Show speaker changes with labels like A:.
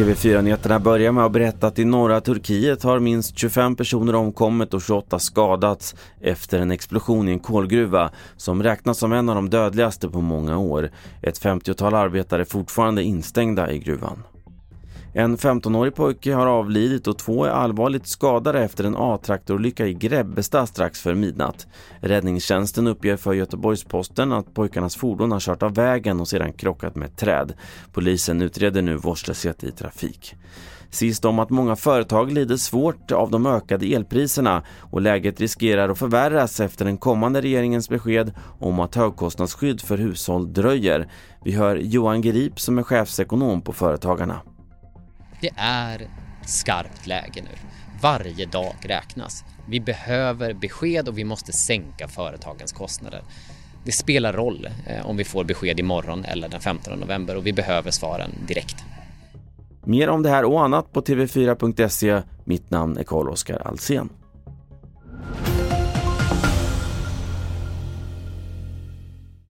A: TV4-nyheterna börjar med att berätta att i norra Turkiet har minst 25 personer omkommit och 28 skadats efter en explosion i en kolgruva som räknas som en av de dödligaste på många år. Ett 50-tal arbetare är fortfarande instängda i gruvan. En 15-årig pojke har avlidit och två är allvarligt skadade efter en A-traktorolycka i Grebbestad strax för midnatt. Räddningstjänsten uppger för Göteborgs-Posten att pojkarnas fordon har kört av vägen och sedan krockat med ett träd. Polisen utreder nu vårdslöshet i trafik. Sist om att många företag lider svårt av de ökade elpriserna och läget riskerar att förvärras efter den kommande regeringens besked om att högkostnadsskydd för hushåll dröjer. Vi hör Johan Grip som är chefsekonom på Företagarna.
B: Det är skarpt läge nu. Varje dag räknas. Vi behöver besked och vi måste sänka företagens kostnader. Det spelar roll eh, om vi får besked imorgon eller den 15 november och vi behöver svaren direkt.
A: Mer om det här och annat på tv4.se. Mitt namn är Carl-Oskar Alsen.